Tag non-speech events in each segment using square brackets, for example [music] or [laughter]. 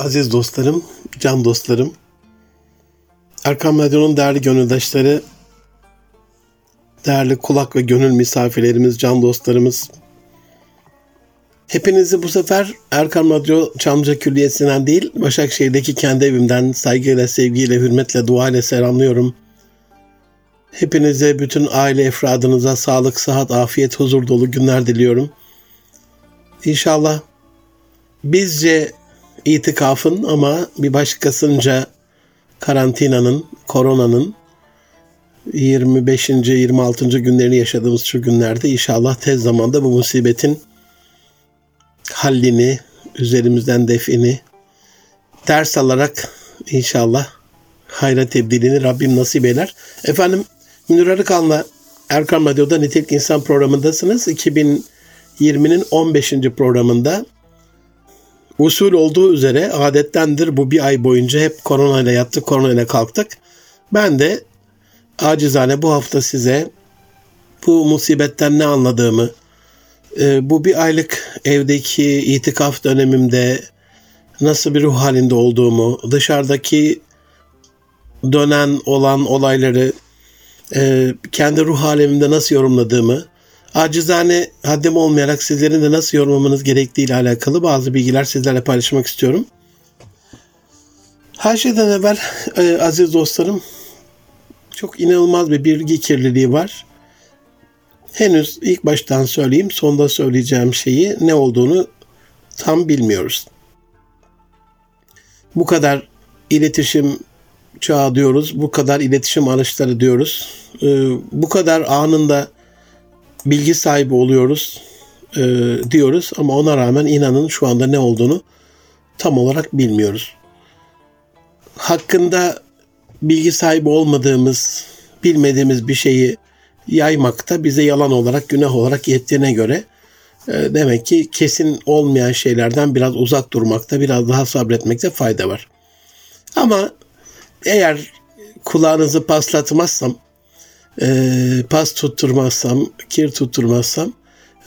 Aziz dostlarım, can dostlarım, Erkam Radyo'nun değerli gönüldaşları, değerli kulak ve gönül misafirlerimiz, can dostlarımız, hepinizi bu sefer Erkam Radyo Çamlıca Külliyesi'nden değil, Başakşehir'deki kendi evimden saygıyla, sevgiyle, hürmetle, dua ile selamlıyorum. Hepinize, bütün aile efradınıza sağlık, sıhhat, afiyet, huzur dolu günler diliyorum. İnşallah bizce itikafın ama bir başkasınca karantinanın, koronanın 25. 26. günlerini yaşadığımız şu günlerde inşallah tez zamanda bu musibetin hallini, üzerimizden defini ders alarak inşallah hayra tebdilini Rabbim nasip eder. Efendim Münir Arıkan'la Erkan Radyo'da Nitelik İnsan programındasınız. 2020'nin 15. programında Usul olduğu üzere adettendir bu bir ay boyunca hep koronayla yattık, koronayla kalktık. Ben de acizane bu hafta size bu musibetten ne anladığımı, e, bu bir aylık evdeki itikaf dönemimde nasıl bir ruh halinde olduğumu, dışarıdaki dönen olan olayları e, kendi ruh halimde nasıl yorumladığımı, acizane haddim olmayarak sizlerin de nasıl yorumlamanız gerektiği ile alakalı bazı bilgiler sizlerle paylaşmak istiyorum. Her şeyden evvel e, aziz dostlarım çok inanılmaz bir bilgi kirliliği var. Henüz ilk baştan söyleyeyim, sonda söyleyeceğim şeyi ne olduğunu tam bilmiyoruz. Bu kadar iletişim çağı diyoruz, bu kadar iletişim araçları diyoruz. E, bu kadar anında bilgi sahibi oluyoruz e, diyoruz ama ona rağmen inanın şu anda ne olduğunu tam olarak bilmiyoruz. Hakkında bilgi sahibi olmadığımız, bilmediğimiz bir şeyi yaymakta bize yalan olarak, günah olarak yettiğine göre e, demek ki kesin olmayan şeylerden biraz uzak durmakta, biraz daha sabretmekte fayda var. Ama eğer kulağınızı paslatmazsam, e, pas tutturmazsam, kir tutturmazsam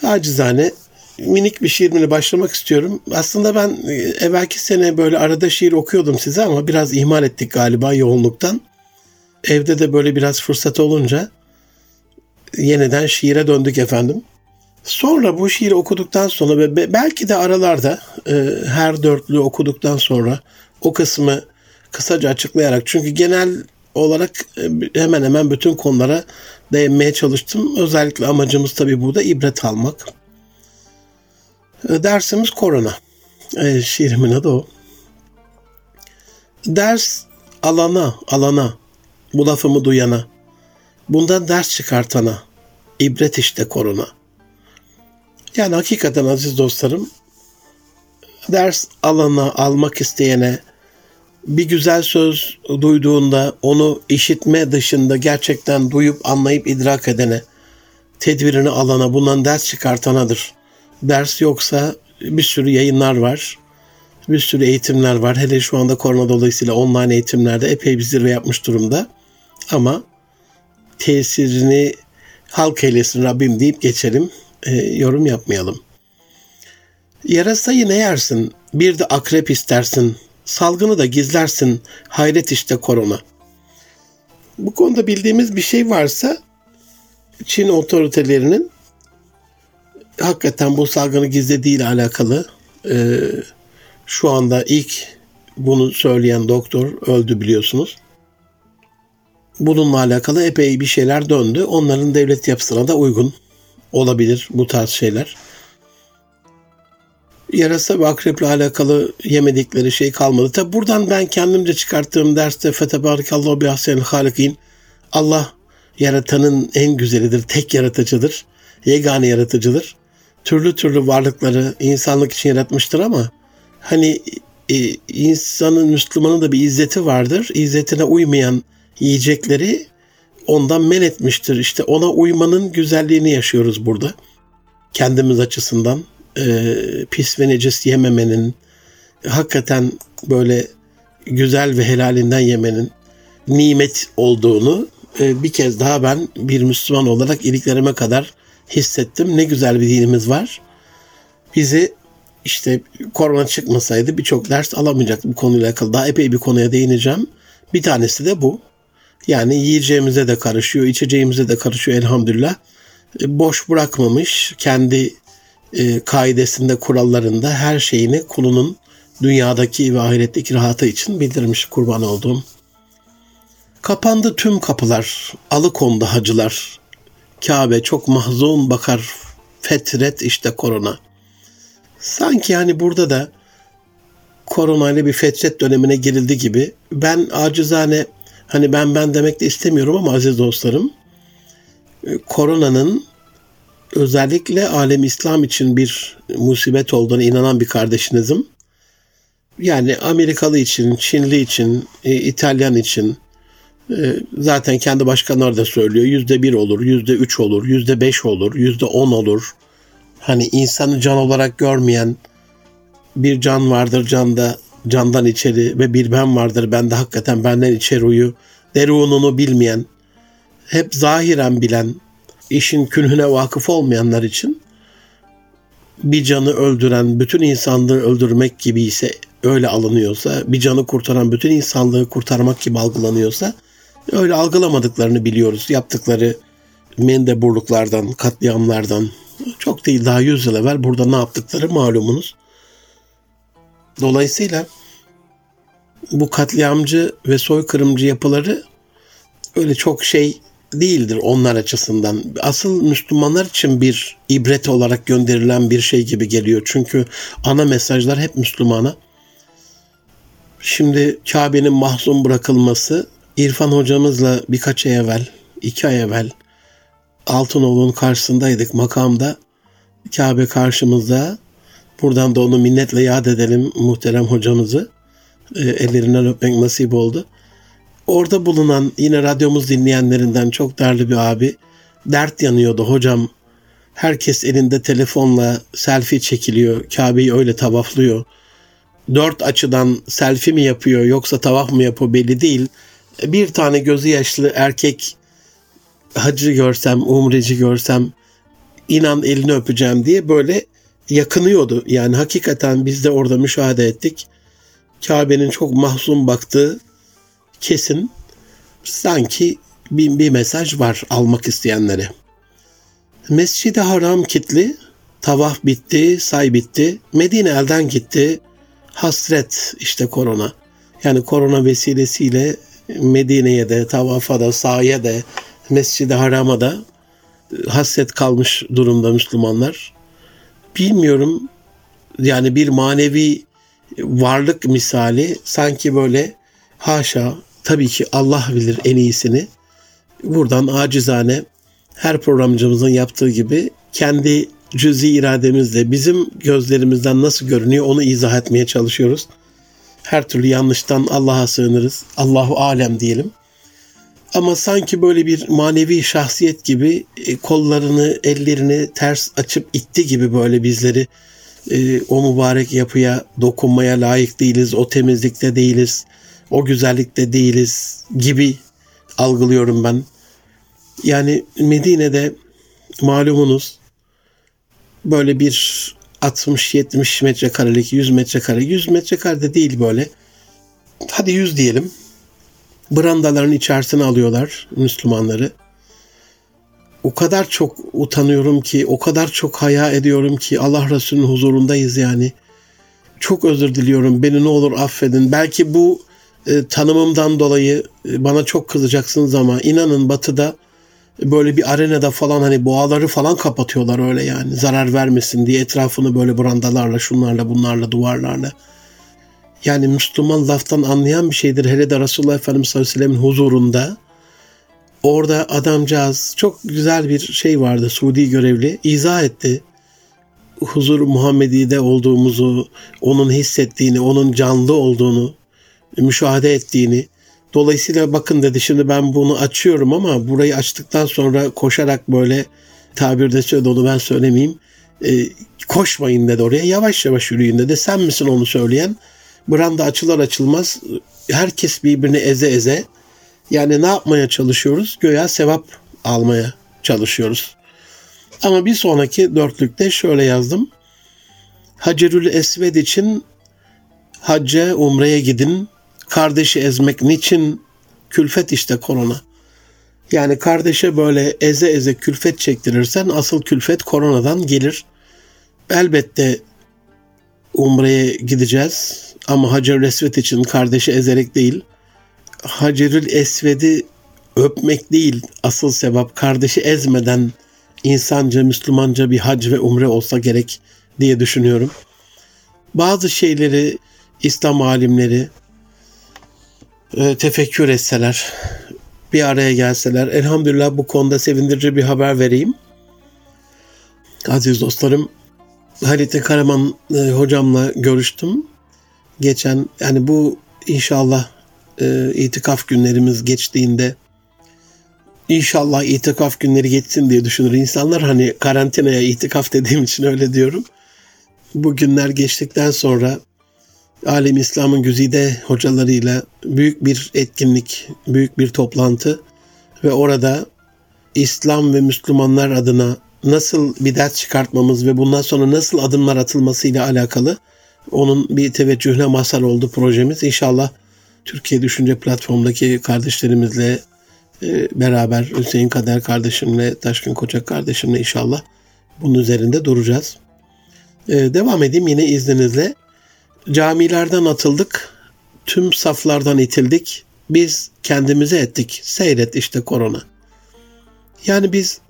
acizane minik bir şiirimle başlamak istiyorum. Aslında ben e, evvelki sene böyle arada şiir okuyordum size ama biraz ihmal ettik galiba yoğunluktan. Evde de böyle biraz fırsat olunca yeniden şiire döndük efendim. Sonra bu şiiri okuduktan sonra ve belki de aralarda e, her dörtlü okuduktan sonra o kısmı kısaca açıklayarak çünkü genel olarak e, hemen hemen bütün konulara değinmeye çalıştım. Özellikle amacımız tabii burada ibret almak. E, dersimiz korona. E, şiirimin adı o. Ders alana, alana, bu lafımı duyana, bundan ders çıkartana, ibret işte korona. Yani hakikaten aziz dostlarım, ders alana, almak isteyene, bir güzel söz duyduğunda onu işitme dışında gerçekten duyup anlayıp idrak edene, tedbirini alana, bundan ders çıkartanadır. Ders yoksa bir sürü yayınlar var, bir sürü eğitimler var. Hele şu anda korona dolayısıyla online eğitimlerde epey bir zirve yapmış durumda. Ama tesirini halk eylesin Rabbim deyip geçelim, e, yorum yapmayalım. Yarasayı ne yersin? Bir de akrep istersin. Salgını da gizlersin. Hayret işte korona. Bu konuda bildiğimiz bir şey varsa Çin otoritelerinin hakikaten bu salgını gizlediği ile alakalı e, şu anda ilk bunu söyleyen doktor öldü biliyorsunuz. Bununla alakalı epey bir şeyler döndü. Onların devlet yapısına da uygun olabilir bu tarz şeyler yarasa ve akreple alakalı yemedikleri şey kalmadı. Tabi buradan ben kendimce çıkarttığım derste Fetebarikallahu bi ahsenil halikin Allah yaratanın en güzelidir, tek yaratıcıdır, yegane yaratıcıdır. Türlü türlü varlıkları insanlık için yaratmıştır ama hani e, insanın, Müslümanın da bir izzeti vardır. İzzetine uymayan yiyecekleri ondan men etmiştir. İşte ona uymanın güzelliğini yaşıyoruz burada. Kendimiz açısından e, pis ve necis yememenin, hakikaten böyle güzel ve helalinden yemenin nimet olduğunu e, bir kez daha ben bir Müslüman olarak iliklerime kadar hissettim. Ne güzel bir dinimiz var. Bizi işte korona çıkmasaydı birçok ders alamayacaktık bu konuyla alakalı. Daha epey bir konuya değineceğim. Bir tanesi de bu. Yani yiyeceğimize de karışıyor, içeceğimize de karışıyor elhamdülillah. E, boş bırakmamış kendi e, kaidesinde, kurallarında her şeyini kulunun dünyadaki ve ahiretteki rahatı için bildirmiş kurban olduğum. Kapandı tüm kapılar, alıkondu hacılar. Kabe çok mahzun bakar, fetret işte korona. Sanki hani burada da koronayla bir fetret dönemine girildi gibi. Ben acizane hani ben ben demek de istemiyorum ama aziz dostlarım e, koronanın özellikle alem İslam için bir musibet olduğunu inanan bir kardeşinizim. Yani Amerikalı için, Çinli için, e, İtalyan için e, zaten kendi başkanları da söylüyor. Yüzde bir olur, yüzde üç olur, yüzde beş olur, yüzde on olur. Hani insanı can olarak görmeyen bir can vardır canda, candan içeri ve bir ben vardır bende hakikaten benden içeri uyu. Derununu bilmeyen, hep zahiren bilen, işin künhüne vakıf olmayanlar için bir canı öldüren bütün insanlığı öldürmek gibi ise öyle alınıyorsa, bir canı kurtaran bütün insanlığı kurtarmak gibi algılanıyorsa öyle algılamadıklarını biliyoruz. Yaptıkları mendeburluklardan, katliamlardan çok değil daha yüz yıl evvel burada ne yaptıkları malumunuz. Dolayısıyla bu katliamcı ve soykırımcı yapıları öyle çok şey değildir onlar açısından. Asıl Müslümanlar için bir ibret olarak gönderilen bir şey gibi geliyor. Çünkü ana mesajlar hep Müslümana. Şimdi Kabe'nin mahzun bırakılması İrfan hocamızla birkaç ay evvel, iki ay evvel Altınoğlu'nun karşısındaydık makamda. Kabe karşımızda. Buradan da onu minnetle yad edelim muhterem hocamızı. E, ellerinden öpmek nasip oldu. Orada bulunan yine radyomuz dinleyenlerinden çok değerli bir abi dert yanıyordu hocam. Herkes elinde telefonla selfie çekiliyor. Kabe'yi öyle tavaflıyor. Dört açıdan selfie mi yapıyor yoksa tavaf mı yapıyor belli değil. Bir tane gözü yaşlı erkek hacı görsem, umreci görsem inan elini öpeceğim diye böyle yakınıyordu. Yani hakikaten biz de orada müşahede ettik. Kabe'nin çok mahzun baktığı kesin sanki bir, bir mesaj var almak isteyenlere. Mescid-i Haram kitli, tavaf bitti, say bitti, Medine elden gitti, hasret işte korona. Yani korona vesilesiyle Medine'ye de, tavafa da, sahaya da, Mescid-i Haram'a da hasret kalmış durumda Müslümanlar. Bilmiyorum yani bir manevi varlık misali sanki böyle haşa tabii ki Allah bilir en iyisini. Buradan acizane her programcımızın yaptığı gibi kendi cüzi irademizle bizim gözlerimizden nasıl görünüyor onu izah etmeye çalışıyoruz. Her türlü yanlıştan Allah'a sığınırız. Allahu alem diyelim. Ama sanki böyle bir manevi şahsiyet gibi e, kollarını, ellerini ters açıp itti gibi böyle bizleri e, o mübarek yapıya dokunmaya layık değiliz, o temizlikte değiliz, o güzellikte değiliz gibi algılıyorum ben. Yani Medine'de malumunuz böyle bir 60-70 metrekarelik, 100 metrekare, 100 metrekare de değil böyle. Hadi 100 diyelim. Brandaların içerisine alıyorlar Müslümanları. O kadar çok utanıyorum ki, o kadar çok haya ediyorum ki Allah Resulü'nün huzurundayız yani. Çok özür diliyorum. Beni ne olur affedin. Belki bu e, tanımımdan dolayı e, bana çok kızacaksınız ama inanın batıda böyle bir arenada falan hani boğaları falan kapatıyorlar öyle yani zarar vermesin diye etrafını böyle brandalarla şunlarla bunlarla duvarlarla. Yani Müslüman laftan anlayan bir şeydir. Hele de Resulullah Efendimiz sallallahu aleyhi ve sellem'in huzurunda orada adamcağız çok güzel bir şey vardı Suudi görevli izah etti. Huzur Muhammedi'de olduğumuzu, onun hissettiğini, onun canlı olduğunu, müşahede ettiğini. Dolayısıyla bakın dedi şimdi ben bunu açıyorum ama burayı açtıktan sonra koşarak böyle tabirde söyledi onu ben söylemeyeyim. E, koşmayın dedi oraya yavaş yavaş yürüyün dedi. Sen misin onu söyleyen? Branda açılır açılmaz herkes birbirini eze eze yani ne yapmaya çalışıyoruz? Göya sevap almaya çalışıyoruz. Ama bir sonraki dörtlükte şöyle yazdım. Hacerül Esved için hacca, umreye gidin. Kardeşi ezmek niçin? Külfet işte korona. Yani kardeşe böyle eze eze külfet çektirirsen asıl külfet koronadan gelir. Elbette umreye gideceğiz ama Hacerül Esved için kardeşi ezerek değil. Hacerül Esved'i öpmek değil asıl sebep kardeşi ezmeden insanca, Müslümanca bir hac ve umre olsa gerek diye düşünüyorum. Bazı şeyleri İslam alimleri e, tefekkür etseler, bir araya gelseler. Elhamdülillah bu konuda sevindirici bir haber vereyim. Aziz dostlarım, Halit Karaman e, hocamla görüştüm. Geçen yani bu inşallah e, itikaf günlerimiz geçtiğinde İnşallah itikaf günleri geçsin diye düşünür insanlar. Hani karantinaya itikaf dediğim için öyle diyorum. Bu günler geçtikten sonra Alem İslam'ın güzide hocalarıyla büyük bir etkinlik, büyük bir toplantı ve orada İslam ve Müslümanlar adına nasıl bir ders çıkartmamız ve bundan sonra nasıl adımlar atılması ile alakalı onun bir teveccühüne mazhar oldu projemiz. İnşallah Türkiye Düşünce Platform'daki kardeşlerimizle e, beraber Hüseyin Kader kardeşimle, Taşkın Koçak kardeşimle inşallah bunun üzerinde duracağız. E, devam edeyim yine izninizle. Camilerden atıldık, tüm saflardan itildik, biz kendimize ettik. Seyret işte korona. Yani biz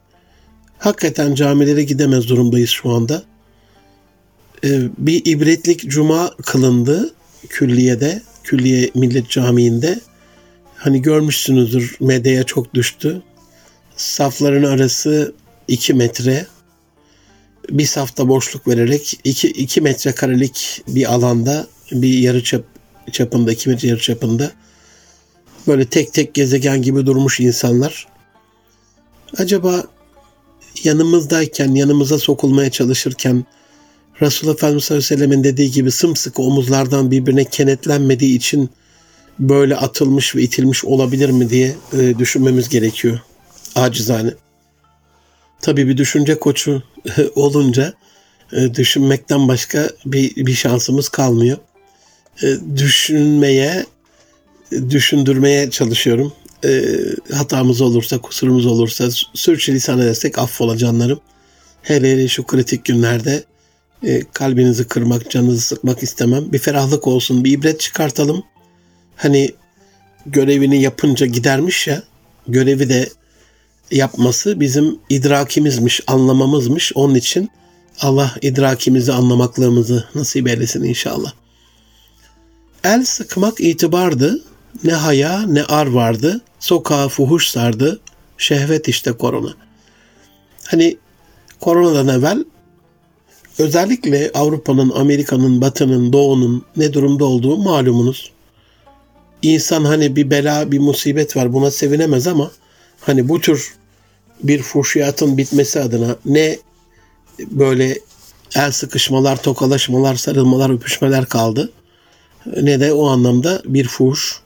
hakikaten camilere gidemez durumdayız şu anda. E, bir ibretlik cuma kılındı külliyede, külliye millet camiinde Hani görmüşsünüzdür medyaya çok düştü. Safların arası 2 metre. Bir safta boşluk vererek 2, 2 metrekarelik bir alanda bir yarı çap, çapında 2 metre yarı çapında böyle tek tek gezegen gibi durmuş insanlar. Acaba yanımızdayken, yanımıza sokulmaya çalışırken Resulullah Efendimiz sallallahu aleyhi ve sellem'in dediği gibi sımsıkı omuzlardan birbirine kenetlenmediği için böyle atılmış ve itilmiş olabilir mi diye e, düşünmemiz gerekiyor acizane. Tabii bir düşünce koçu [laughs] olunca e, düşünmekten başka bir, bir şansımız kalmıyor. E, düşünmeye, düşündürmeye çalışıyorum. E, hatamız olursa, kusurumuz olursa, sürçülisan edersek affola canlarım. Hele hele şu kritik günlerde e, kalbinizi kırmak, canınızı sıkmak istemem. Bir ferahlık olsun, bir ibret çıkartalım hani görevini yapınca gidermiş ya görevi de yapması bizim idrakimizmiş, anlamamızmış. Onun için Allah idrakimizi, anlamaklığımızı nasip eylesin inşallah. El sıkmak itibardı. Ne haya ne ar vardı. Sokağa fuhuş sardı. Şehvet işte korona. Hani koronadan evvel özellikle Avrupa'nın, Amerika'nın, Batı'nın, Doğu'nun ne durumda olduğu malumunuz insan hani bir bela, bir musibet var buna sevinemez ama hani bu tür bir fuhşiyatın bitmesi adına ne böyle el sıkışmalar, tokalaşmalar, sarılmalar, öpüşmeler kaldı. Ne de o anlamda bir fuhuş.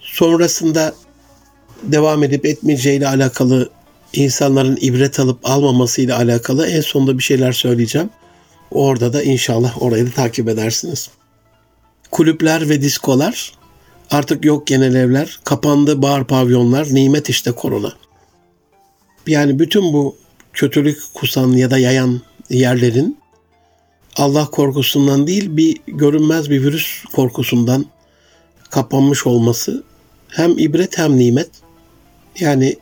Sonrasında devam edip etmeyeceğiyle alakalı insanların ibret alıp almaması ile alakalı en sonunda bir şeyler söyleyeceğim. Orada da inşallah orayı da takip edersiniz. Kulüpler ve diskolar Artık yok genel evler, kapandı bar pavyonlar, nimet işte korona. Yani bütün bu kötülük kusan ya da yayan yerlerin Allah korkusundan değil bir görünmez bir virüs korkusundan kapanmış olması hem ibret hem nimet. Yani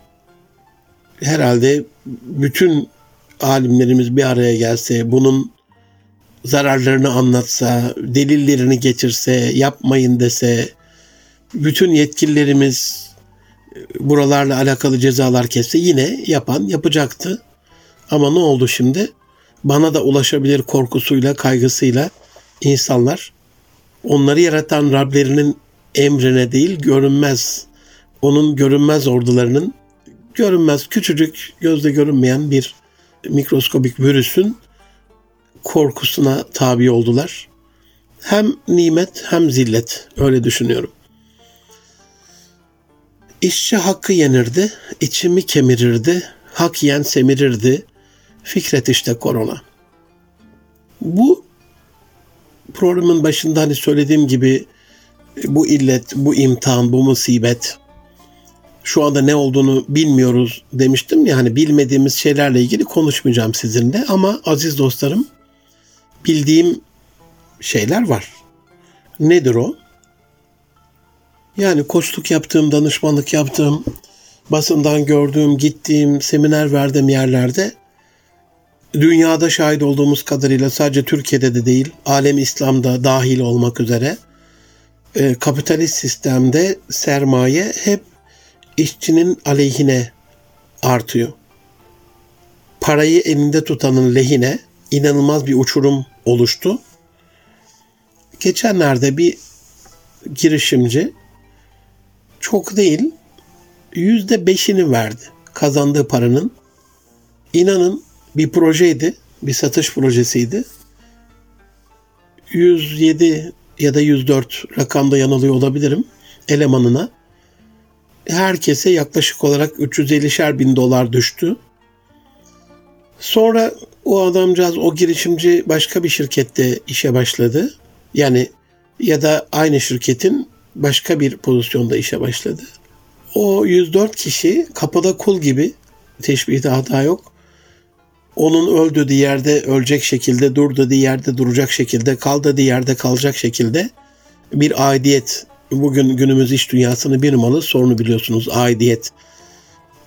herhalde bütün alimlerimiz bir araya gelse, bunun zararlarını anlatsa, delillerini getirse, yapmayın dese, bütün yetkililerimiz buralarla alakalı cezalar kesse yine yapan yapacaktı. Ama ne oldu şimdi? Bana da ulaşabilir korkusuyla, kaygısıyla insanlar onları yaratan Rablerinin emrine değil görünmez, onun görünmez ordularının görünmez, küçücük, gözle görünmeyen bir mikroskobik virüsün korkusuna tabi oldular. Hem nimet hem zillet öyle düşünüyorum. İşçi hakkı yenirdi, içimi kemirirdi, hak yen semirirdi. Fikret işte korona. Bu programın başında hani söylediğim gibi bu illet, bu imtihan, bu musibet şu anda ne olduğunu bilmiyoruz demiştim ya hani bilmediğimiz şeylerle ilgili konuşmayacağım sizinle ama aziz dostlarım bildiğim şeyler var. Nedir o? Yani koçluk yaptığım, danışmanlık yaptığım, basından gördüğüm, gittiğim, seminer verdiğim yerlerde dünyada şahit olduğumuz kadarıyla sadece Türkiye'de de değil, alem İslam'da dahil olmak üzere e, kapitalist sistemde sermaye hep işçinin aleyhine artıyor. Parayı elinde tutanın lehine inanılmaz bir uçurum oluştu. Geçenlerde bir girişimci çok değil yüzde beşini verdi kazandığı paranın. İnanın bir projeydi, bir satış projesiydi. 107 ya da 104 rakamda yanılıyor olabilirim elemanına. Herkese yaklaşık olarak 350'şer bin dolar düştü. Sonra o adamcağız, o girişimci başka bir şirkette işe başladı. Yani ya da aynı şirketin başka bir pozisyonda işe başladı. O 104 kişi kapıda kul gibi teşbihde hata yok. Onun öl dediği yerde ölecek şekilde, dur dediği yerde duracak şekilde, kal dediği yerde kalacak şekilde bir aidiyet. Bugün günümüz iş dünyasını bir numaralı sorunu biliyorsunuz aidiyet.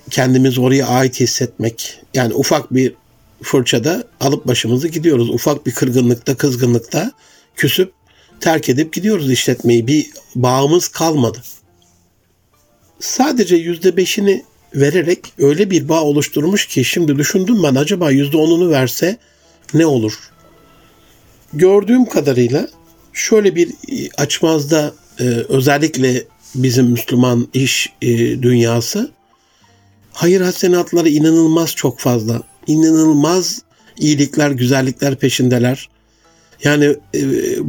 Kendimiz oraya ait hissetmek. Yani ufak bir fırçada alıp başımızı gidiyoruz. Ufak bir kırgınlıkta, kızgınlıkta küsüp terk edip gidiyoruz işletmeyi. Bir bağımız kalmadı. Sadece yüzde beşini vererek öyle bir bağ oluşturmuş ki şimdi düşündüm ben acaba yüzde onunu verse ne olur? Gördüğüm kadarıyla şöyle bir açmazda e, özellikle bizim Müslüman iş e, dünyası hayır hasenatları inanılmaz çok fazla. İnanılmaz iyilikler, güzellikler peşindeler. Yani e,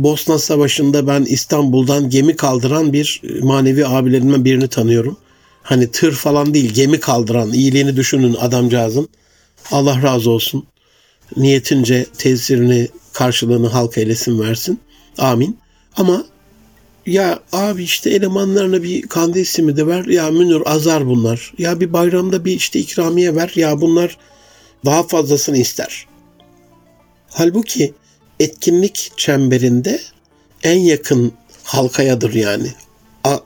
Bosna Savaşı'nda ben İstanbul'dan gemi kaldıran bir manevi abilerimden birini tanıyorum. Hani tır falan değil gemi kaldıran iyiliğini düşünün adamcağızın. Allah razı olsun. Niyetince tesirini karşılığını halk eylesin versin. Amin. Ama ya abi işte elemanlarına bir kandil simidi ver. Ya Münir azar bunlar. Ya bir bayramda bir işte ikramiye ver. Ya bunlar daha fazlasını ister. Halbuki etkinlik çemberinde en yakın halkayadır yani.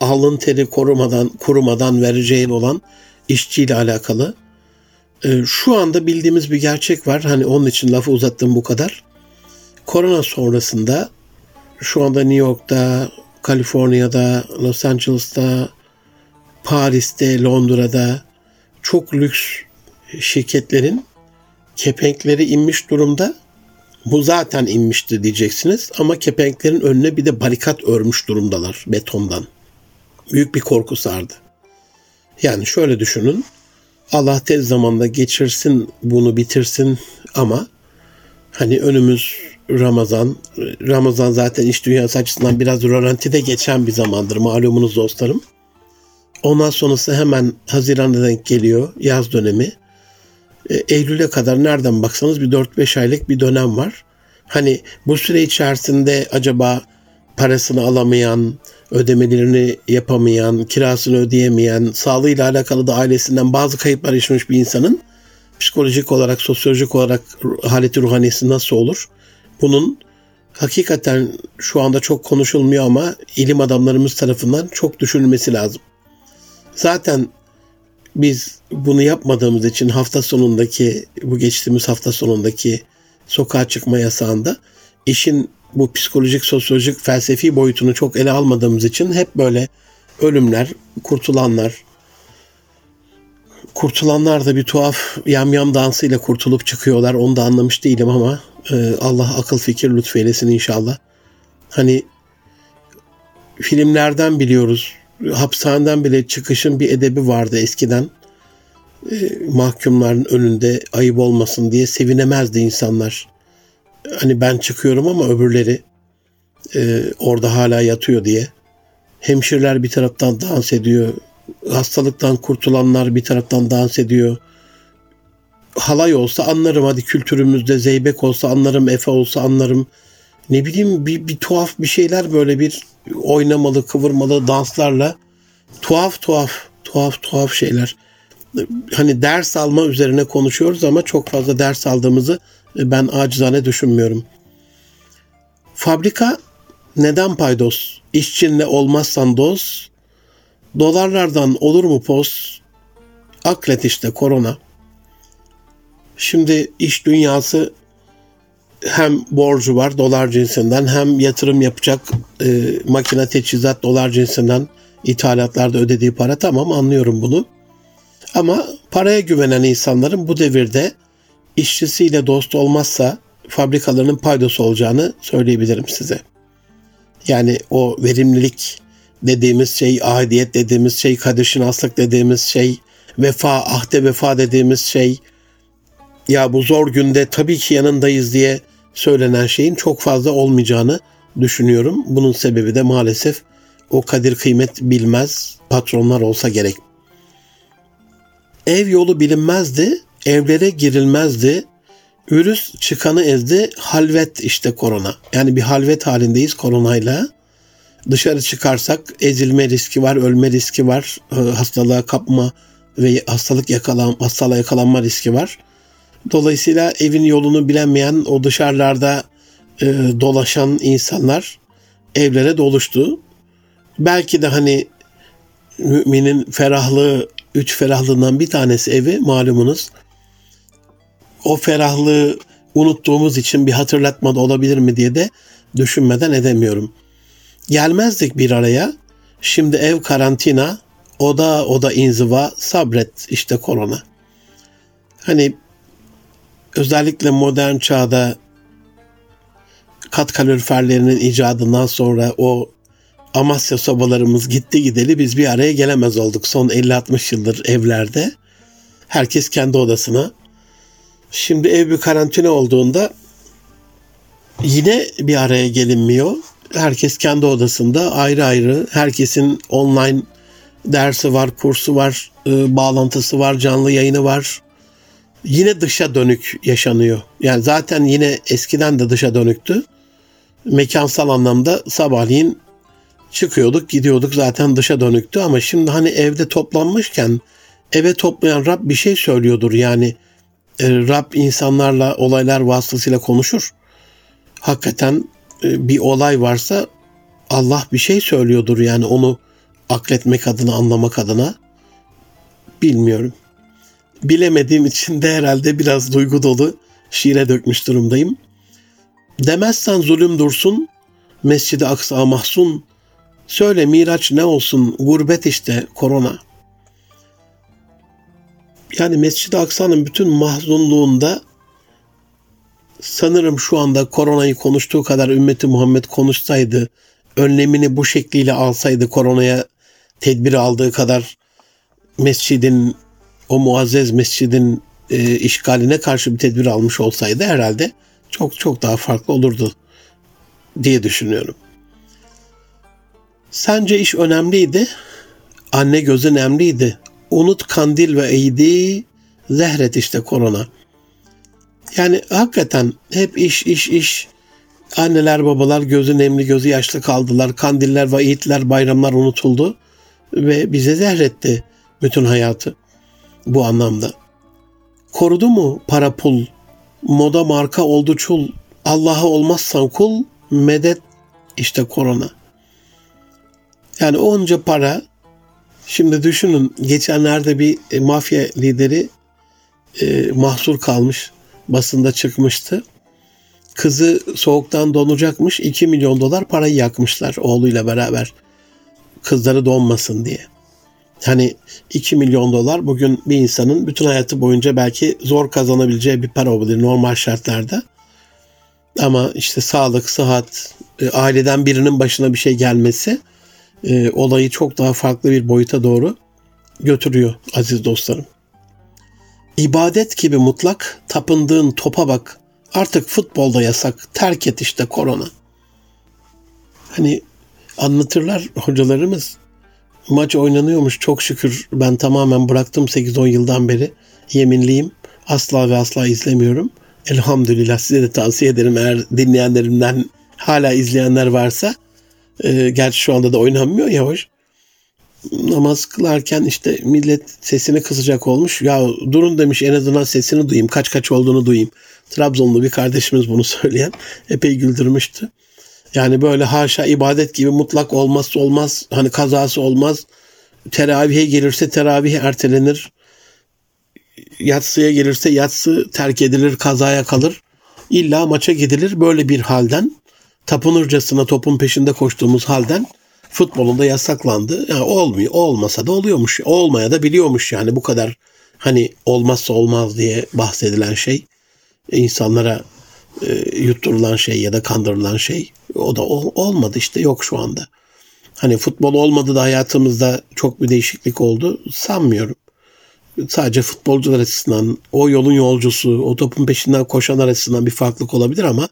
Alın teri korumadan, kurumadan vereceğin olan işçiyle alakalı. Ee, şu anda bildiğimiz bir gerçek var. Hani onun için lafı uzattım bu kadar. Korona sonrasında şu anda New York'ta, Kaliforniya'da, Los Angeles'ta, Paris'te, Londra'da çok lüks şirketlerin kepenkleri inmiş durumda. Bu zaten inmişti diyeceksiniz ama kepenklerin önüne bir de barikat örmüş durumdalar betondan. Büyük bir korku sardı. Yani şöyle düşünün. Allah tez zamanda geçirsin bunu bitirsin ama hani önümüz Ramazan. Ramazan zaten iş dünyası açısından biraz rölantide geçen bir zamandır malumunuz dostlarım. Ondan sonrası hemen Haziran'da denk geliyor yaz dönemi. E, Eylül'e kadar nereden baksanız bir 4-5 aylık bir dönem var. Hani bu süre içerisinde acaba parasını alamayan, ödemelerini yapamayan, kirasını ödeyemeyen, sağlığıyla alakalı da ailesinden bazı kayıplar yaşamış bir insanın psikolojik olarak, sosyolojik olarak haleti ruhaniyesi nasıl olur? Bunun hakikaten şu anda çok konuşulmuyor ama ilim adamlarımız tarafından çok düşünülmesi lazım. Zaten biz bunu yapmadığımız için hafta sonundaki bu geçtiğimiz hafta sonundaki sokağa çıkma yasağında işin bu psikolojik, sosyolojik, felsefi boyutunu çok ele almadığımız için hep böyle ölümler, kurtulanlar, kurtulanlar da bir tuhaf yamyam dansıyla kurtulup çıkıyorlar. Onu da anlamış değilim ama e, Allah akıl fikir lütfeylesin inşallah. Hani filmlerden biliyoruz hapishaneden bile çıkışın bir edebi vardı eskiden. E, mahkumların önünde ayıp olmasın diye sevinemezdi insanlar. Hani ben çıkıyorum ama öbürleri e, orada hala yatıyor diye. Hemşireler bir taraftan dans ediyor. Hastalıktan kurtulanlar bir taraftan dans ediyor. Halay olsa anlarım hadi kültürümüzde zeybek olsa anlarım, efe olsa anlarım. Ne bileyim bir, bir tuhaf bir şeyler böyle bir oynamalı kıvırmalı danslarla tuhaf tuhaf tuhaf tuhaf şeyler. Hani ders alma üzerine konuşuyoruz ama çok fazla ders aldığımızı ben acizane düşünmüyorum. Fabrika neden paydos? İşçinle olmazsan dost. Dolarlardan olur mu poz? Aklet işte korona. Şimdi iş dünyası hem borcu var dolar cinsinden hem yatırım yapacak e, makine teçhizat dolar cinsinden ithalatlarda ödediği para tamam anlıyorum bunu. Ama paraya güvenen insanların bu devirde işçisiyle dost olmazsa fabrikalarının paydosu olacağını söyleyebilirim size. Yani o verimlilik dediğimiz şey, ahidiyet dediğimiz şey, kadir şinaslık dediğimiz şey, vefa, ahde vefa dediğimiz şey, ya bu zor günde tabii ki yanındayız diye söylenen şeyin çok fazla olmayacağını düşünüyorum. Bunun sebebi de maalesef o kadir kıymet bilmez patronlar olsa gerek. Ev yolu bilinmezdi, evlere girilmezdi. Virüs çıkanı ezdi, halvet işte korona. Yani bir halvet halindeyiz koronayla. Dışarı çıkarsak ezilme riski var, ölme riski var, e, hastalığa kapma ve hastalık yakalan, hastalığa yakalanma riski var. Dolayısıyla evin yolunu bilemeyen o dışarılarda e, dolaşan insanlar evlere doluştu. Belki de hani müminin ferahlığı, üç ferahlığından bir tanesi evi malumunuz. O ferahlığı unuttuğumuz için bir hatırlatma da olabilir mi diye de düşünmeden edemiyorum. Gelmezdik bir araya. Şimdi ev karantina, oda oda inziva, sabret işte korona. Hani özellikle modern çağda kat kaloriferlerinin icadından sonra o Amasya sobalarımız gitti gideli biz bir araya gelemez olduk. Son 50-60 yıldır evlerde. Herkes kendi odasına. Şimdi ev bir karantina olduğunda yine bir araya gelinmiyor. Herkes kendi odasında ayrı ayrı. Herkesin online dersi var, kursu var, e, bağlantısı var, canlı yayını var yine dışa dönük yaşanıyor. Yani zaten yine eskiden de dışa dönüktü. Mekansal anlamda sabahleyin çıkıyorduk, gidiyorduk zaten dışa dönüktü ama şimdi hani evde toplanmışken eve toplayan Rab bir şey söylüyordur. Yani e, Rab insanlarla olaylar vasıtasıyla konuşur. Hakikaten e, bir olay varsa Allah bir şey söylüyordur yani onu akletmek adına, anlamak adına bilmiyorum bilemediğim için de herhalde biraz duygu dolu şiire dökmüş durumdayım. Demezsen zulüm dursun, Mescid-i Aksa mahzun, söyle Miraç ne olsun, gurbet işte korona. Yani Mescid-i Aksa'nın bütün mahzunluğunda sanırım şu anda koronayı konuştuğu kadar ümmeti Muhammed konuşsaydı, önlemini bu şekliyle alsaydı koronaya tedbir aldığı kadar mescidin o muazzez mescidin e, işgaline karşı bir tedbir almış olsaydı herhalde çok çok daha farklı olurdu diye düşünüyorum. Sence iş önemliydi. Anne gözü önemliydi. Unut kandil ve eğdi, zehret işte korona. Yani hakikaten hep iş iş iş. Anneler babalar gözü nemli gözü yaşlı kaldılar. Kandiller ve eğitler bayramlar unutuldu. Ve bize zehretti bütün hayatı bu anlamda. Korudu mu para pul, moda marka oldu çul, Allah'a olmazsan kul, medet işte korona. Yani onca para, şimdi düşünün geçenlerde bir e, mafya lideri e, mahsur kalmış, basında çıkmıştı. Kızı soğuktan donacakmış, 2 milyon dolar parayı yakmışlar oğluyla beraber. Kızları donmasın diye. Hani 2 milyon dolar bugün bir insanın bütün hayatı boyunca belki zor kazanabileceği bir para olabilir normal şartlarda. Ama işte sağlık, sıhhat, e, aileden birinin başına bir şey gelmesi e, olayı çok daha farklı bir boyuta doğru götürüyor aziz dostlarım. İbadet gibi mutlak, tapındığın topa bak. Artık futbolda yasak, terk et işte korona. Hani anlatırlar hocalarımız maç oynanıyormuş çok şükür ben tamamen bıraktım 8-10 yıldan beri yeminliyim asla ve asla izlemiyorum. Elhamdülillah size de tavsiye ederim eğer dinleyenlerimden hala izleyenler varsa e, gerçi şu anda da oynanmıyor ya hoş. Namaz kılarken işte millet sesini kısacak olmuş. Ya durun demiş en azından sesini duyayım. Kaç kaç olduğunu duyayım. Trabzonlu bir kardeşimiz bunu [laughs] söyleyen epey güldürmüştü. Yani böyle haşa ibadet gibi mutlak olmazsa olmaz. Hani kazası olmaz. Teravihe gelirse teravih ertelenir. Yatsıya gelirse yatsı terk edilir, kazaya kalır. İlla maça gidilir. Böyle bir halden tapınırcasına topun peşinde koştuğumuz halden futbolunda yasaklandı. Yani olmuyor. Olmasa da oluyormuş. Olmaya da biliyormuş yani bu kadar hani olmazsa olmaz diye bahsedilen şey insanlara e, yutturulan şey ya da kandırılan şey o da ol, olmadı işte yok şu anda. Hani futbol olmadı da hayatımızda çok bir değişiklik oldu sanmıyorum. Sadece futbolcular açısından o yolun yolcusu, o topun peşinden koşanlar açısından bir farklılık olabilir ama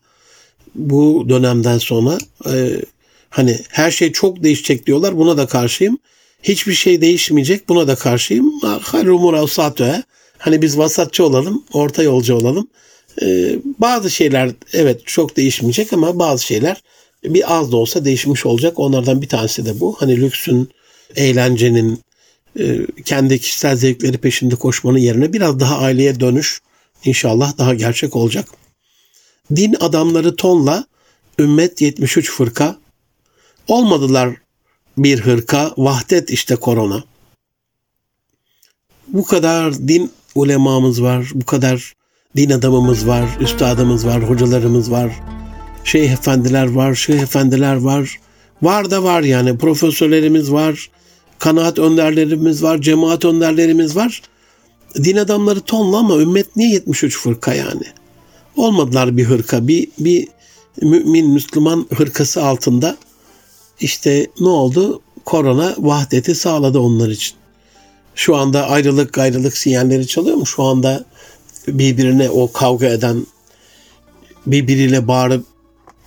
bu dönemden sonra e, hani her şey çok değişecek diyorlar. Buna da karşıyım. Hiçbir şey değişmeyecek. Buna da karşıyım. Hayrumur avsatö. Hani biz vasatçı olalım, orta yolcu olalım. Ee, bazı şeyler evet çok değişmeyecek ama bazı şeyler bir az da olsa değişmiş olacak. Onlardan bir tanesi de bu. Hani lüksün, eğlencenin, e, kendi kişisel zevkleri peşinde koşmanın yerine biraz daha aileye dönüş inşallah daha gerçek olacak. Din adamları tonla ümmet 73 fırka olmadılar bir hırka vahdet işte korona. Bu kadar din ulemamız var, bu kadar din adamımız var, üstadımız var, hocalarımız var, şeyh efendiler var, şeyh efendiler var. Var da var yani profesörlerimiz var, kanaat önderlerimiz var, cemaat önderlerimiz var. Din adamları tonla ama ümmet niye 73 fırka yani? Olmadılar bir hırka, bir, bir mümin, Müslüman hırkası altında. İşte ne oldu? Korona vahdeti sağladı onlar için. Şu anda ayrılık ayrılık sinyalleri çalıyor mu? Şu anda birbirine o kavga eden, birbiriyle bağırıp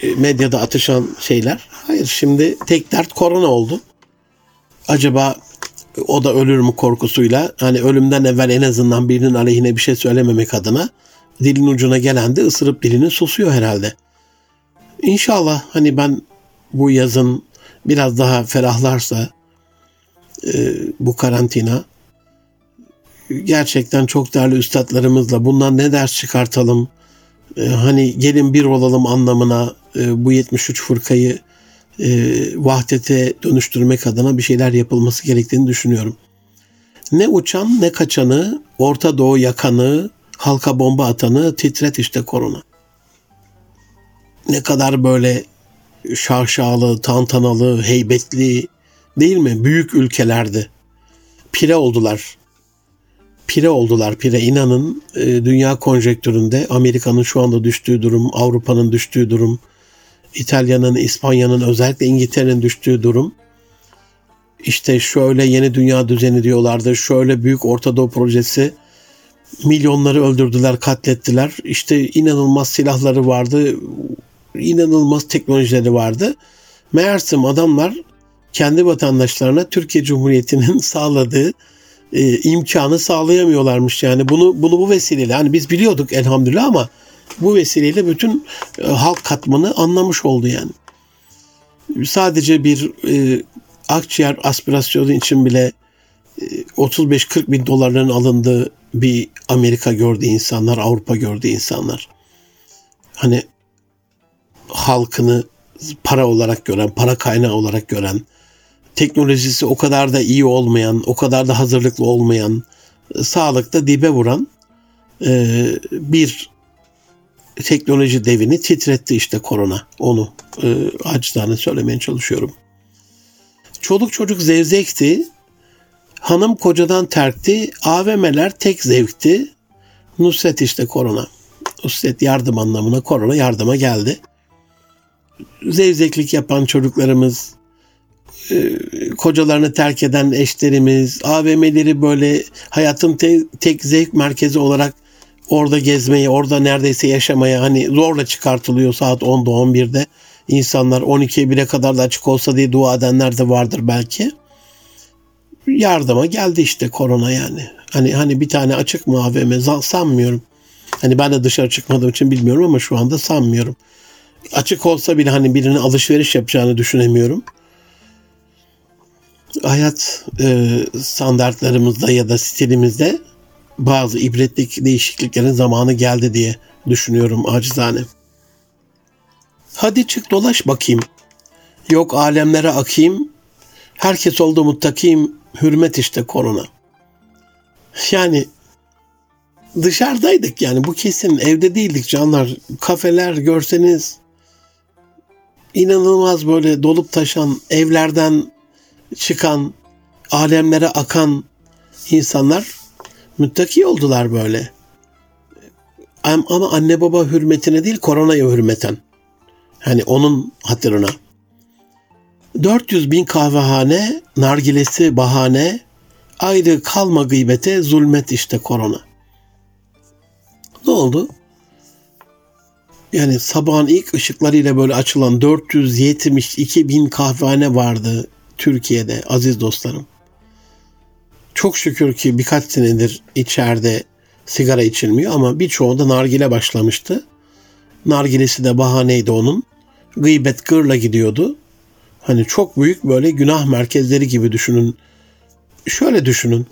e, medyada atışan şeyler. Hayır şimdi tek dert korona oldu. Acaba o da ölür mü korkusuyla hani ölümden evvel en azından birinin aleyhine bir şey söylememek adına dilin ucuna gelen de ısırıp dilini susuyor herhalde. İnşallah hani ben bu yazın biraz daha ferahlarsa e, bu karantina gerçekten çok değerli üstadlarımızla bundan ne ders çıkartalım? E, hani gelin bir olalım anlamına e, bu 73 fırkayı e, vahdete dönüştürmek adına bir şeyler yapılması gerektiğini düşünüyorum. Ne uçan ne kaçanı, Orta Doğu yakanı, halka bomba atanı titret işte korona. Ne kadar böyle şaşalı, tantanalı, heybetli değil mi? Büyük ülkelerde pire oldular pire oldular pire inanın e, dünya konjektüründe Amerika'nın şu anda düştüğü durum, Avrupa'nın düştüğü durum, İtalya'nın, İspanya'nın özellikle İngiltere'nin düştüğü durum işte şöyle yeni dünya düzeni diyorlardı. Şöyle büyük Orta Doğu projesi milyonları öldürdüler, katlettiler. İşte inanılmaz silahları vardı. inanılmaz teknolojileri vardı. Meğersem adamlar kendi vatandaşlarına Türkiye Cumhuriyeti'nin [laughs] sağladığı e, imkanı sağlayamıyorlarmış yani bunu bunu bu vesileyle hani biz biliyorduk elhamdülillah ama bu vesileyle bütün e, halk katmanı anlamış oldu yani. Sadece bir e, akciğer aspirasyonu için bile e, 35-40 bin dolarların alındığı bir Amerika gördü insanlar, Avrupa gördü insanlar. Hani halkını para olarak gören, para kaynağı olarak gören, teknolojisi o kadar da iyi olmayan, o kadar da hazırlıklı olmayan, e, sağlıkta dibe vuran e, bir teknoloji devini titretti işte korona. Onu e, acizane söylemeye çalışıyorum. Çoluk çocuk zevzekti. Hanım kocadan terkti. AVM'ler tek zevkti. Nusret işte korona. Nusret yardım anlamına korona yardıma geldi. Zevzeklik yapan çocuklarımız, kocalarını terk eden eşlerimiz, AVM'leri böyle hayatın te, tek zevk merkezi olarak orada gezmeye, orada neredeyse yaşamaya hani zorla çıkartılıyor saat 10'da 11'de. İnsanlar 12'ye 1'e kadar da açık olsa diye dua edenler de vardır belki. Yardıma geldi işte korona yani. Hani hani bir tane açık mı AVM sanmıyorum. Hani ben de dışarı çıkmadığım için bilmiyorum ama şu anda sanmıyorum. açık olsa bile hani birine alışveriş yapacağını düşünemiyorum. Hayat e, standartlarımızda ya da stilimizde bazı ibretlik değişikliklerin zamanı geldi diye düşünüyorum acizane. Hadi çık dolaş bakayım. Yok alemlere akayım. Herkes oldu muttakim. Hürmet işte korona. Yani dışarıdaydık yani bu kesin evde değildik canlar. Kafeler görseniz inanılmaz böyle dolup taşan evlerden çıkan alemlere akan insanlar müttaki oldular böyle. Ama anne baba hürmetine değil koronaya hürmeten. Hani onun hatırına. 400 bin kahvehane, nargilesi bahane, ayrı kalma gıybete, zulmet işte korona. Ne oldu? Yani sabahın ilk ışıklarıyla böyle açılan 472 bin kahvehane vardı Türkiye'de aziz dostlarım. Çok şükür ki birkaç senedir içeride sigara içilmiyor ama birçoğunda nargile başlamıştı. Nargilesi de bahaneydi onun. Gıybet gırla gidiyordu. Hani çok büyük böyle günah merkezleri gibi düşünün. Şöyle düşünün.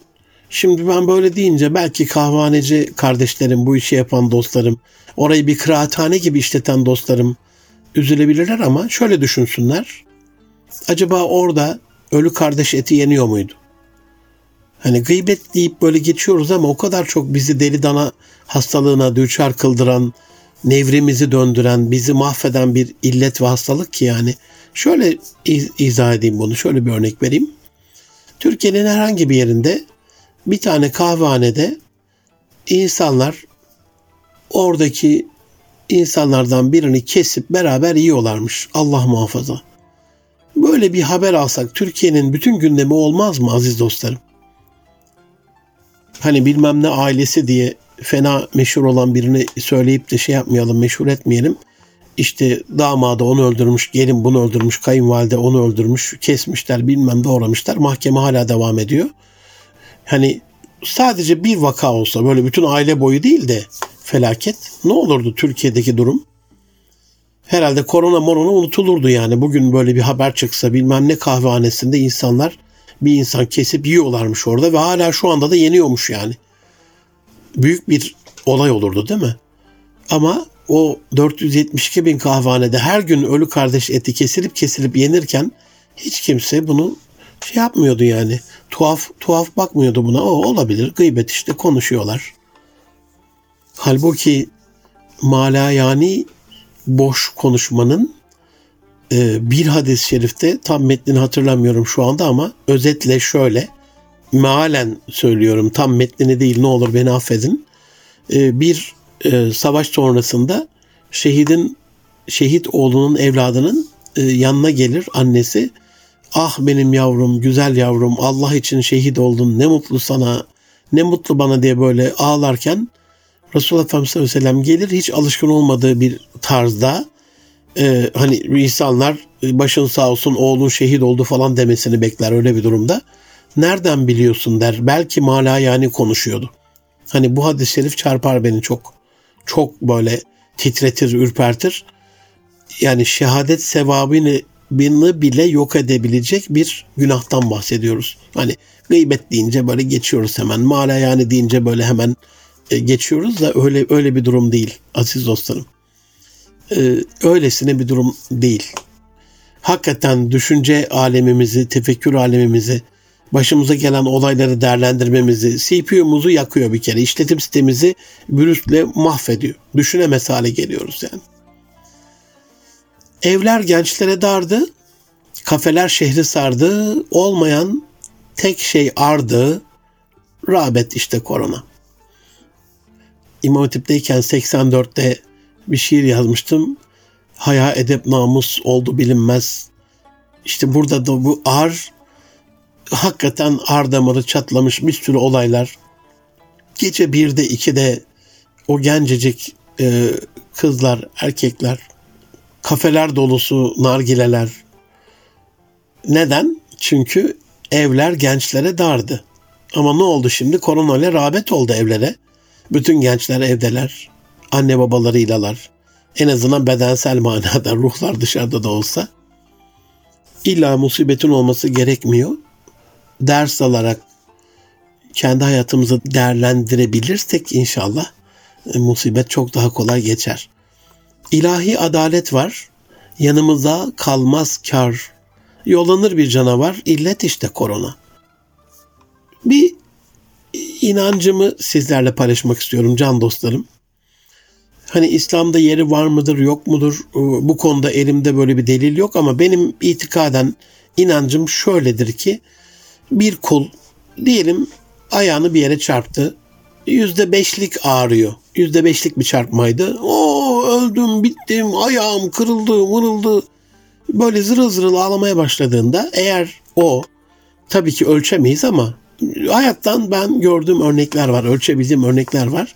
Şimdi ben böyle deyince belki kahvaneci kardeşlerim, bu işi yapan dostlarım, orayı bir kıraathane gibi işleten dostlarım üzülebilirler ama şöyle düşünsünler. Acaba orada ölü kardeş eti yeniyor muydu? Hani gıybet deyip böyle geçiyoruz ama o kadar çok bizi deli dana hastalığına düçar kıldıran, nevrimizi döndüren, bizi mahveden bir illet ve hastalık ki yani. Şöyle iz- izah edeyim bunu, şöyle bir örnek vereyim. Türkiye'nin herhangi bir yerinde bir tane kahvehanede insanlar oradaki insanlardan birini kesip beraber yiyorlarmış. Allah muhafaza. Böyle bir haber alsak Türkiye'nin bütün gündemi olmaz mı aziz dostlarım? Hani bilmem ne ailesi diye fena meşhur olan birini söyleyip de şey yapmayalım, meşhur etmeyelim. İşte damadı onu öldürmüş, gelin bunu öldürmüş, kayınvalide onu öldürmüş, kesmişler, bilmem doğramışlar. Mahkeme hala devam ediyor. Hani sadece bir vaka olsa böyle bütün aile boyu değil de felaket ne olurdu Türkiye'deki durum? Herhalde korona morona unutulurdu yani. Bugün böyle bir haber çıksa bilmem ne kahvehanesinde insanlar bir insan kesip yiyorlarmış orada ve hala şu anda da yeniyormuş yani. Büyük bir olay olurdu değil mi? Ama o 472 bin kahvehanede her gün ölü kardeş eti kesilip kesilip yenirken hiç kimse bunu şey yapmıyordu yani. Tuhaf tuhaf bakmıyordu buna. O olabilir. Gıybet işte konuşuyorlar. Halbuki mala yani boş konuşmanın e, bir hadis-i şerifte tam metnini hatırlamıyorum şu anda ama özetle şöyle mealen söylüyorum tam metnini değil ne olur beni affedin. E, bir e, savaş sonrasında şehidin şehit oğlunun evladının yanına gelir annesi. Ah benim yavrum, güzel yavrum, Allah için şehit oldun, ne mutlu sana, ne mutlu bana diye böyle ağlarken Resulullah sallallahu aleyhi ve sellem gelir hiç alışkın olmadığı bir tarzda e, hani insanlar başın sağ olsun oğlun şehit oldu falan demesini bekler öyle bir durumda. Nereden biliyorsun der. Belki mala yani konuşuyordu. Hani bu hadis-i şerif çarpar beni çok. Çok böyle titretir, ürpertir. Yani şehadet sevabını bile yok edebilecek bir günahtan bahsediyoruz. Hani gıybet deyince böyle geçiyoruz hemen. Mala yani deyince böyle hemen e, geçiyoruz da öyle öyle bir durum değil aziz dostlarım. Ee, öylesine bir durum değil. Hakikaten düşünce alemimizi, tefekkür alemimizi, başımıza gelen olayları değerlendirmemizi, CPU'muzu yakıyor bir kere. İşletim sistemimizi virüsle mahvediyor. Düşünemez hale geliyoruz yani. Evler gençlere dardı, kafeler şehri sardı, olmayan tek şey ardı, rağbet işte korona. İmam Hatip'teyken 84'te bir şiir yazmıştım. Haya edep namus oldu bilinmez. İşte burada da bu ar hakikaten ar damarı çatlamış bir sürü olaylar. Gece birde ikide o gencecik e, kızlar, erkekler, kafeler dolusu nargileler. Neden? Çünkü evler gençlere dardı. Ama ne oldu şimdi? Korona ile rağbet oldu evlere. Bütün gençler evdeler. Anne babalarıylalar. En azından bedensel manada [laughs] ruhlar dışarıda da olsa. İlla musibetin olması gerekmiyor. Ders alarak kendi hayatımızı değerlendirebilirsek inşallah e, musibet çok daha kolay geçer. İlahi adalet var. Yanımıza kalmaz kar. Yollanır bir canavar. illet işte korona. Bir inancımı sizlerle paylaşmak istiyorum can dostlarım. Hani İslam'da yeri var mıdır yok mudur e, bu konuda elimde böyle bir delil yok ama benim itikaden inancım şöyledir ki bir kul diyelim ayağını bir yere çarptı. Yüzde beşlik ağrıyor. Yüzde beşlik bir çarpmaydı. O öldüm, bittim, ayağım kırıldı, mırıldı. Böyle zırıl zırıl ağlamaya başladığında eğer o tabii ki ölçemeyiz ama hayattan ben gördüğüm örnekler var, ölçebildiğim örnekler var.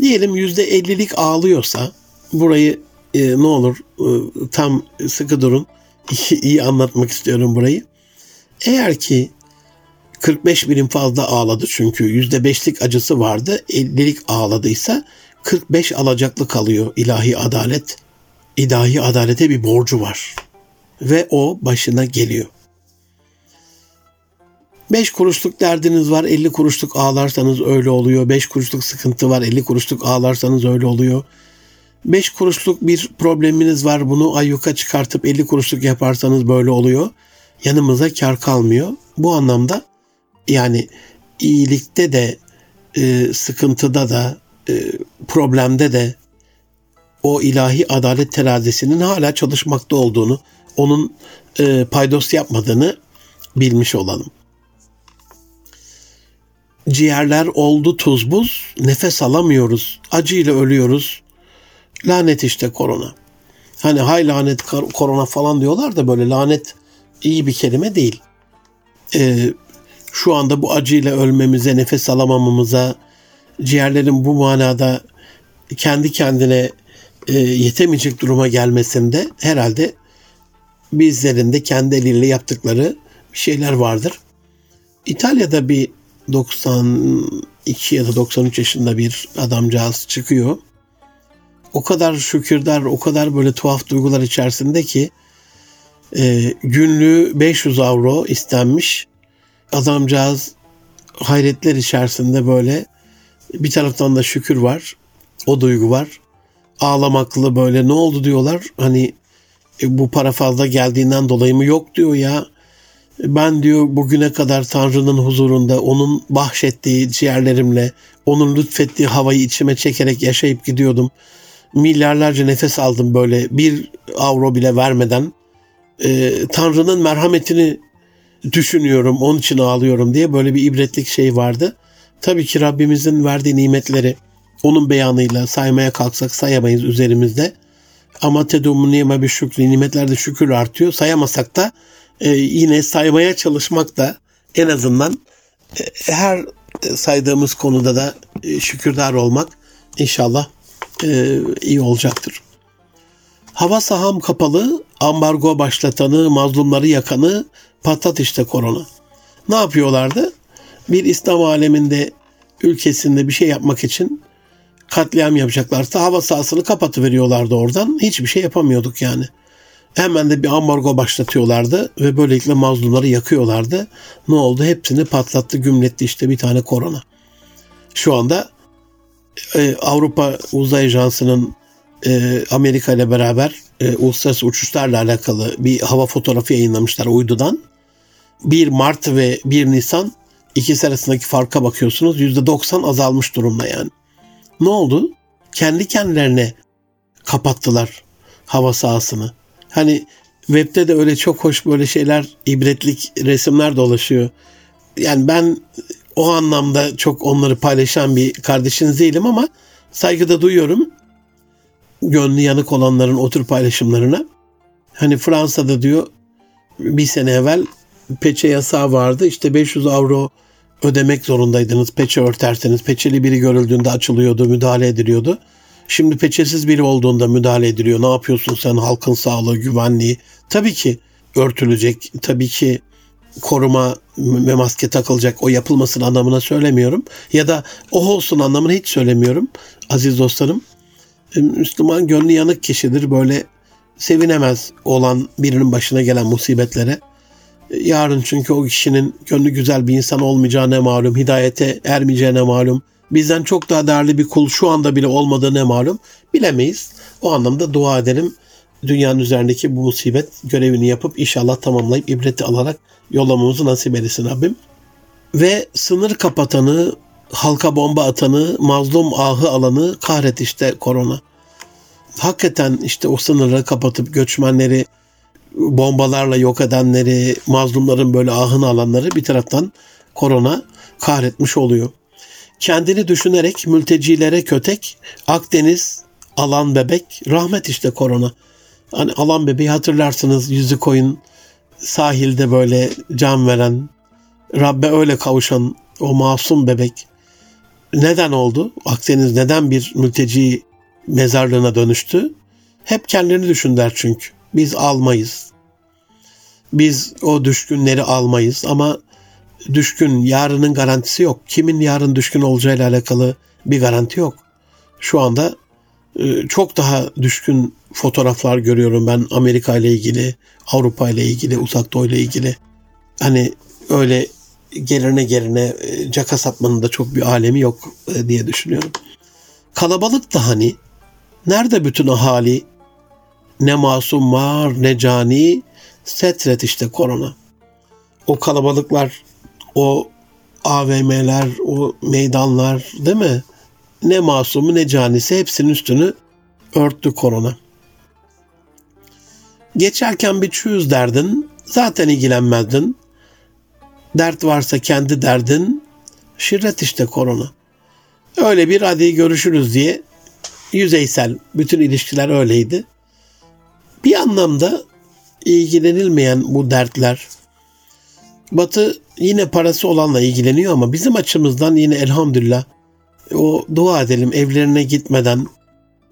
Diyelim yüzde ellilik ağlıyorsa burayı e, ne olur e, tam sıkı durun. [laughs] iyi anlatmak istiyorum burayı. Eğer ki 45 birim fazla ağladı çünkü %5'lik acısı vardı. 50'lik ağladıysa 45 alacaklı kalıyor ilahi adalet. İlahi adalete bir borcu var. Ve o başına geliyor. 5 kuruşluk derdiniz var 50 kuruşluk ağlarsanız öyle oluyor. 5 kuruşluk sıkıntı var 50 kuruşluk ağlarsanız öyle oluyor. 5 kuruşluk bir probleminiz var bunu ayyuka çıkartıp 50 kuruşluk yaparsanız böyle oluyor. Yanımıza kar kalmıyor. Bu anlamda yani iyilikte de e, sıkıntıda da e, problemde de o ilahi adalet terazisinin hala çalışmakta olduğunu, onun e, paydos yapmadığını bilmiş olalım. Ciğerler oldu tuz buz, nefes alamıyoruz, acıyla ölüyoruz. Lanet işte korona. Hani hay lanet korona falan diyorlar da böyle lanet iyi bir kelime değil. Ee, şu anda bu acıyla ölmemize, nefes alamamamıza, ciğerlerin bu manada kendi kendine e, yetemeyecek duruma gelmesinde herhalde bizlerin de kendi eliyle yaptıkları bir şeyler vardır. İtalya'da bir 92 ya da 93 yaşında bir adamcağız çıkıyor. O kadar şükürdar, o kadar böyle tuhaf duygular içerisinde ki e, günlüğü 500 avro istenmiş adamcağız hayretler içerisinde böyle bir taraftan da şükür var. O duygu var. Ağlamaklı böyle ne oldu diyorlar. Hani e, bu para fazla geldiğinden dolayı mı yok diyor ya. Ben diyor bugüne kadar Tanrı'nın huzurunda onun bahşettiği ciğerlerimle, onun lütfettiği havayı içime çekerek yaşayıp gidiyordum. Milyarlarca nefes aldım böyle bir avro bile vermeden. Ee, Tanrı'nın merhametini düşünüyorum, onun için ağlıyorum diye böyle bir ibretlik şey vardı. Tabii ki Rabbimizin verdiği nimetleri onun beyanıyla saymaya kalksak sayamayız üzerimizde. Ama tedumun nime bir şükri, nimetlerde şükür artıyor. Sayamasak da e, yine saymaya çalışmak da en azından e, her saydığımız konuda da e, şükürdar olmak inşallah iyi olacaktır. Hava saham kapalı, ambargo başlatanı, mazlumları yakanı patlat işte korona. Ne yapıyorlardı? Bir İslam aleminde ülkesinde bir şey yapmak için katliam yapacaklarsa hava sahasını kapatıveriyorlardı oradan. Hiçbir şey yapamıyorduk yani. Hemen de bir ambargo başlatıyorlardı ve böylelikle mazlumları yakıyorlardı. Ne oldu? Hepsini patlattı, gümletti işte bir tane korona. Şu anda e, Avrupa Uzay Ajansı'nın e, Amerika ile beraber e, uluslararası uçuşlarla alakalı bir hava fotoğrafı yayınlamışlar uydudan. 1 Mart ve 1 Nisan ikisi arasındaki farka bakıyorsunuz. %90 azalmış durumda yani. Ne oldu? Kendi kendilerine kapattılar hava sahasını. Hani webde de öyle çok hoş böyle şeyler, ibretlik resimler dolaşıyor. Yani ben o anlamda çok onları paylaşan bir kardeşiniz değilim ama saygıda duyuyorum. Gönlü yanık olanların o tür paylaşımlarına. Hani Fransa'da diyor bir sene evvel peçe yasağı vardı. İşte 500 avro ödemek zorundaydınız. Peçe örterseniz peçeli biri görüldüğünde açılıyordu, müdahale ediliyordu. Şimdi peçesiz biri olduğunda müdahale ediliyor. Ne yapıyorsun sen halkın sağlığı, güvenliği? Tabii ki örtülecek. Tabii ki koruma ve maske takılacak. O yapılmasın anlamına söylemiyorum. Ya da o olsun anlamına hiç söylemiyorum. Aziz dostlarım. Müslüman gönlü yanık kişidir. Böyle sevinemez olan birinin başına gelen musibetlere. Yarın çünkü o kişinin gönlü güzel bir insan olmayacağına malum, hidayete ermeyeceğine malum. Bizden çok daha değerli bir kul şu anda bile olmadığına malum. Bilemeyiz. O anlamda dua edelim. Dünyanın üzerindeki bu musibet görevini yapıp inşallah tamamlayıp ibreti alarak yollamamızı nasip etsin Rabbim. Ve sınır kapatanı, halka bomba atanı, mazlum ahı alanı kahret işte korona. Hakikaten işte o sınırları kapatıp göçmenleri bombalarla yok edenleri, mazlumların böyle ahını alanları bir taraftan korona kahretmiş oluyor. Kendini düşünerek mültecilere kötek, Akdeniz alan bebek, rahmet işte korona. Hani alan bebeği hatırlarsınız yüzü koyun sahilde böyle can veren, Rabbe öyle kavuşan o masum bebek neden oldu? Akdeniz neden bir mülteci mezarlığına dönüştü? Hep kendilerini düşünler çünkü. Biz almayız. Biz o düşkünleri almayız ama düşkün yarının garantisi yok. Kimin yarın düşkün olacağıyla alakalı bir garanti yok. Şu anda e, çok daha düşkün fotoğraflar görüyorum ben Amerika ile ilgili, Avrupa ile ilgili, Uzak Doğu ile ilgili. Hani öyle gelirine gelirine e, caka satmanın da çok bir alemi yok e, diye düşünüyorum. Kalabalık da hani nerede bütün ahali ne masum var ne cani setret işte korona. O kalabalıklar, o AVM'ler, o meydanlar değil mi? Ne masumu ne canisi hepsinin üstünü örttü korona. Geçerken bir çöz derdin, zaten ilgilenmezdin. Dert varsa kendi derdin, şirret işte korona. Öyle bir hadi görüşürüz diye yüzeysel bütün ilişkiler öyleydi. Bir anlamda ilgilenilmeyen bu dertler Batı yine parası olanla ilgileniyor ama bizim açımızdan yine elhamdülillah o dua edelim evlerine gitmeden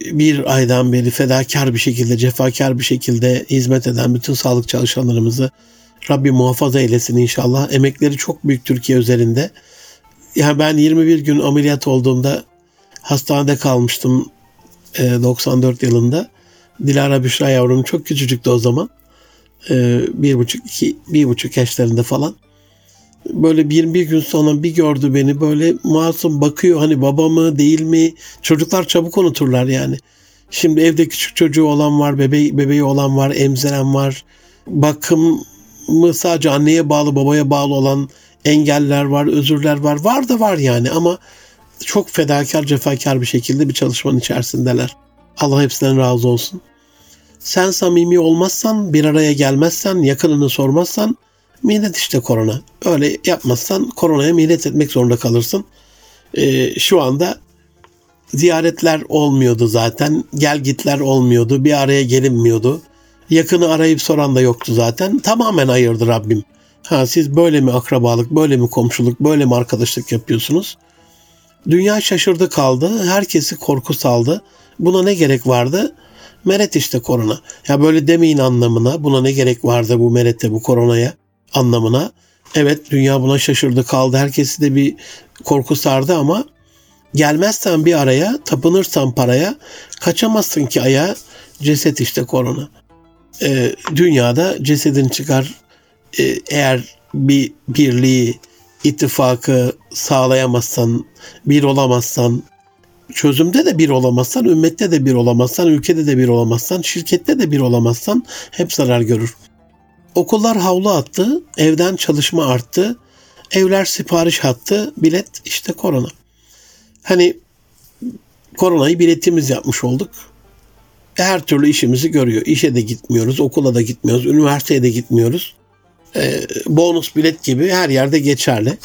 bir aydan beri fedakar bir şekilde, cefakar bir şekilde hizmet eden bütün sağlık çalışanlarımızı Rabbi muhafaza eylesin inşallah. Emekleri çok büyük Türkiye üzerinde. Yani ben 21 gün ameliyat olduğumda hastanede kalmıştım 94 yılında. Dilara Büşra yavrum çok küçücüktü o zaman. Bir buçuk, iki, bir buçuk yaşlarında falan. Böyle 21 gün sonra bir gördü beni böyle masum bakıyor hani baba mı değil mi? Çocuklar çabuk unuturlar yani. Şimdi evde küçük çocuğu olan var, bebeği, bebeği olan var, emziren var. Bakım mı sadece anneye bağlı, babaya bağlı olan engeller var, özürler var. Var da var yani ama çok fedakar, cefakar bir şekilde bir çalışmanın içerisindeler. Allah hepsinden razı olsun. Sen samimi olmazsan, bir araya gelmezsen, yakınını sormazsan minnet işte korona. Öyle yapmazsan koronaya minnet etmek zorunda kalırsın. Ee, şu anda ziyaretler olmuyordu zaten. Gel gitler olmuyordu. Bir araya gelinmiyordu. Yakını arayıp soran da yoktu zaten. Tamamen ayırdı Rabbim. Ha siz böyle mi akrabalık, böyle mi komşuluk, böyle mi arkadaşlık yapıyorsunuz? Dünya şaşırdı kaldı. Herkesi korku saldı. Buna ne gerek vardı? Meret işte korona. Ya böyle demeyin anlamına. Buna ne gerek vardı bu merete, bu koronaya anlamına. Evet dünya buna şaşırdı kaldı. Herkesi de bir korku sardı ama gelmezsen bir araya, tapınırsan paraya, kaçamazsın ki aya ceset işte korona. Ee, dünyada cesedin çıkar ee, eğer bir birliği, ittifakı sağlayamazsan, bir olamazsan, çözümde de bir olamazsan, ümmette de bir olamazsan, ülkede de bir olamazsan, şirkette de bir olamazsan hep zarar görür. Okullar havlu attı, evden çalışma arttı, evler sipariş attı, bilet işte korona. Hani koronayı biletimiz yapmış olduk. Her türlü işimizi görüyor. İşe de gitmiyoruz, okula da gitmiyoruz, üniversiteye de gitmiyoruz. Ee, bonus bilet gibi her yerde geçerli.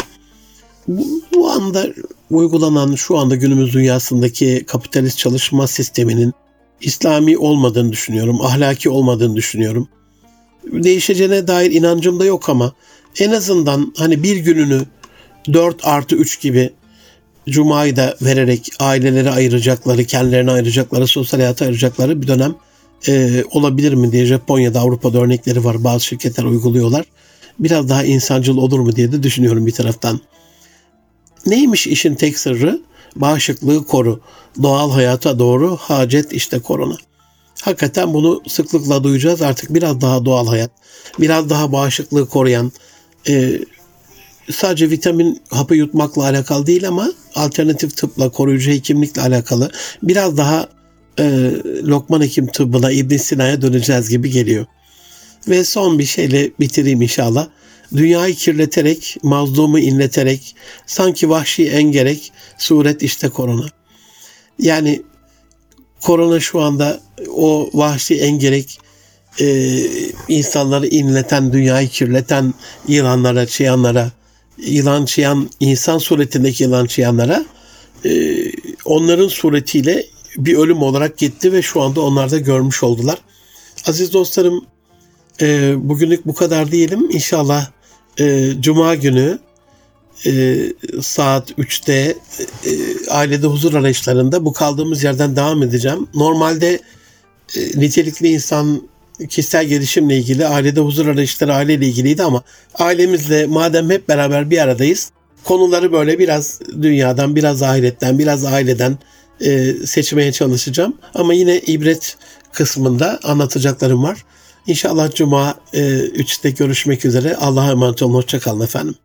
Bu, bu anda uygulanan şu anda günümüz dünyasındaki kapitalist çalışma sisteminin İslami olmadığını düşünüyorum, ahlaki olmadığını düşünüyorum. Değişeceğine dair inancım da yok ama en azından hani bir gününü 4 artı 3 gibi Cuma'yı da vererek ailelere ayıracakları, kendilerine ayıracakları, sosyal hayata ayıracakları bir dönem e, olabilir mi diye Japonya'da Avrupa'da örnekleri var. Bazı şirketler uyguluyorlar. Biraz daha insancıl olur mu diye de düşünüyorum bir taraftan. Neymiş işin tek sırrı? bağışıklığı koru. Doğal hayata doğru hacet işte korona. Hakikaten bunu sıklıkla duyacağız. Artık biraz daha doğal hayat, biraz daha bağışıklığı koruyan, e, sadece vitamin hapı yutmakla alakalı değil ama alternatif tıpla, koruyucu hekimlikle alakalı biraz daha e, Lokman Hekim tıbbına, İbn Sina'ya döneceğiz gibi geliyor. Ve son bir şeyle bitireyim inşallah. Dünyayı kirleterek, mazlumu inleterek, sanki vahşi engerek, suret işte korona. Yani korona şu anda o vahşi engerek e, insanları inleten, dünyayı kirleten yılanlara, çıyanlara, yılan çıyan, insan suretindeki yılan çıyanlara e, onların suretiyle bir ölüm olarak gitti ve şu anda onlar da görmüş oldular. Aziz dostlarım e, bugünlük bu kadar diyelim. İnşallah e, Cuma günü e, saat 3'te e, ailede huzur arayışlarında bu kaldığımız yerden devam edeceğim. Normalde e, nitelikli insan kişisel gelişimle ilgili ailede huzur arayışları aileyle ilgiliydi ama ailemizle madem hep beraber bir aradayız konuları böyle biraz dünyadan biraz ahiretten biraz aileden e, seçmeye çalışacağım. Ama yine ibret kısmında anlatacaklarım var. İnşallah Cuma e, 3'te görüşmek üzere. Allah'a emanet olun. Hoşçakalın efendim.